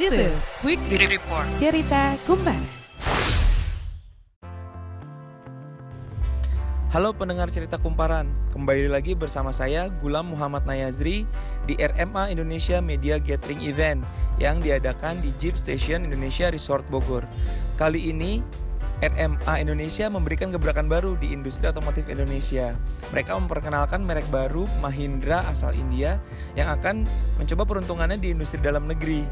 This is Quick Report. Cerita Kumparan. Halo pendengar cerita kumparan, kembali lagi bersama saya Gulam Muhammad Nayazri di RMA Indonesia Media Gathering Event yang diadakan di Jeep Station Indonesia Resort Bogor. Kali ini RMA Indonesia memberikan gebrakan baru di industri otomotif Indonesia. Mereka memperkenalkan merek baru Mahindra asal India yang akan mencoba peruntungannya di industri dalam negeri.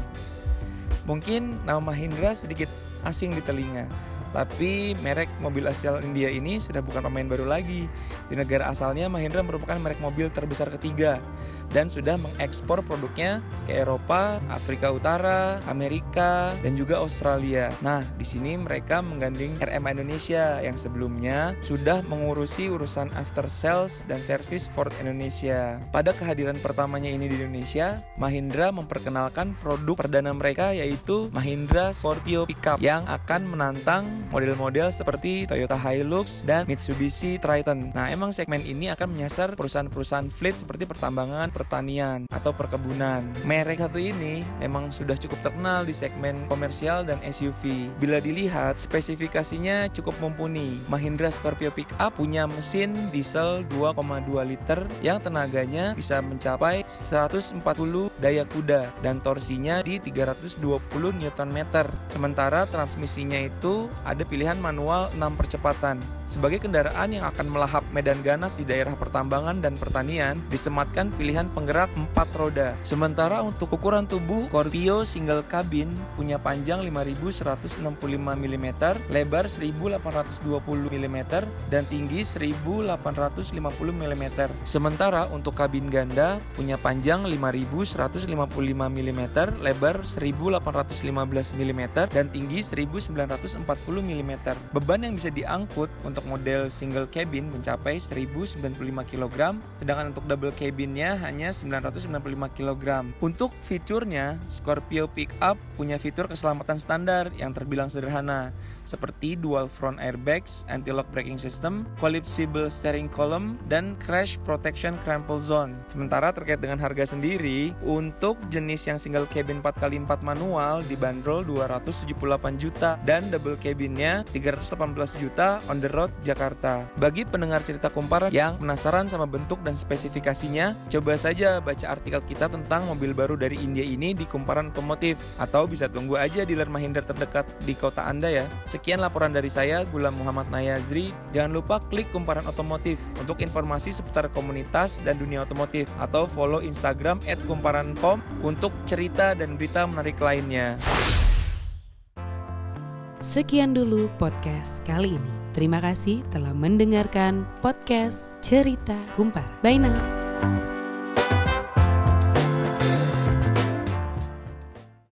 Mungkin nama Mahindra sedikit asing di telinga, tapi merek mobil asal India ini sudah bukan pemain baru lagi. Di negara asalnya Mahindra merupakan merek mobil terbesar ketiga dan sudah mengekspor produknya ke Eropa, Afrika Utara, Amerika, dan juga Australia. Nah, di sini mereka menggandeng RMA Indonesia yang sebelumnya sudah mengurusi urusan after sales dan service Ford Indonesia. Pada kehadiran pertamanya ini di Indonesia, Mahindra memperkenalkan produk perdana mereka yaitu Mahindra Scorpio Pickup yang akan menantang model-model seperti Toyota Hilux dan Mitsubishi Triton. Nah, emang segmen ini akan menyasar perusahaan-perusahaan fleet seperti pertambangan, pertanian atau perkebunan. Merek satu ini memang sudah cukup terkenal di segmen komersial dan SUV. Bila dilihat, spesifikasinya cukup mumpuni. Mahindra Scorpio Pickup punya mesin diesel 2,2 liter yang tenaganya bisa mencapai 140 daya kuda dan torsinya di 320 Nm. Sementara transmisinya itu ada pilihan manual 6 percepatan. Sebagai kendaraan yang akan melahap medan ganas di daerah pertambangan dan pertanian, disematkan pilihan penggerak 4 roda. Sementara untuk ukuran tubuh, Scorpio single cabin punya panjang 5165 mm, lebar 1820 mm, dan tinggi 1850 mm. Sementara untuk kabin ganda punya panjang 5155 mm, lebar 1815 mm, dan tinggi 1940 mm. Beban yang bisa diangkut untuk model single cabin mencapai 1095 kg, sedangkan untuk double cabinnya hanya 995 kg. Untuk fiturnya, Scorpio Pickup punya fitur keselamatan standar yang terbilang sederhana, seperti dual front airbags, anti-lock braking system, collapsible steering column, dan crash protection crumple zone. Sementara terkait dengan harga sendiri, untuk jenis yang single cabin 4x4 manual dibanderol 278 juta dan double cabinnya 318 juta on the road Jakarta. Bagi pendengar cerita kumparan yang penasaran sama bentuk dan spesifikasinya, coba saja baca artikel kita tentang mobil baru dari India ini di Kumparan Otomotif atau bisa tunggu aja dealer Mahindra terdekat di kota Anda ya. Sekian laporan dari saya, Gulam Muhammad Nayazri. Jangan lupa klik Kumparan Otomotif untuk informasi seputar komunitas dan dunia otomotif atau follow Instagram @kumparan.com untuk cerita dan berita menarik lainnya. Sekian dulu podcast kali ini. Terima kasih telah mendengarkan podcast Cerita Kumpar. Bye now.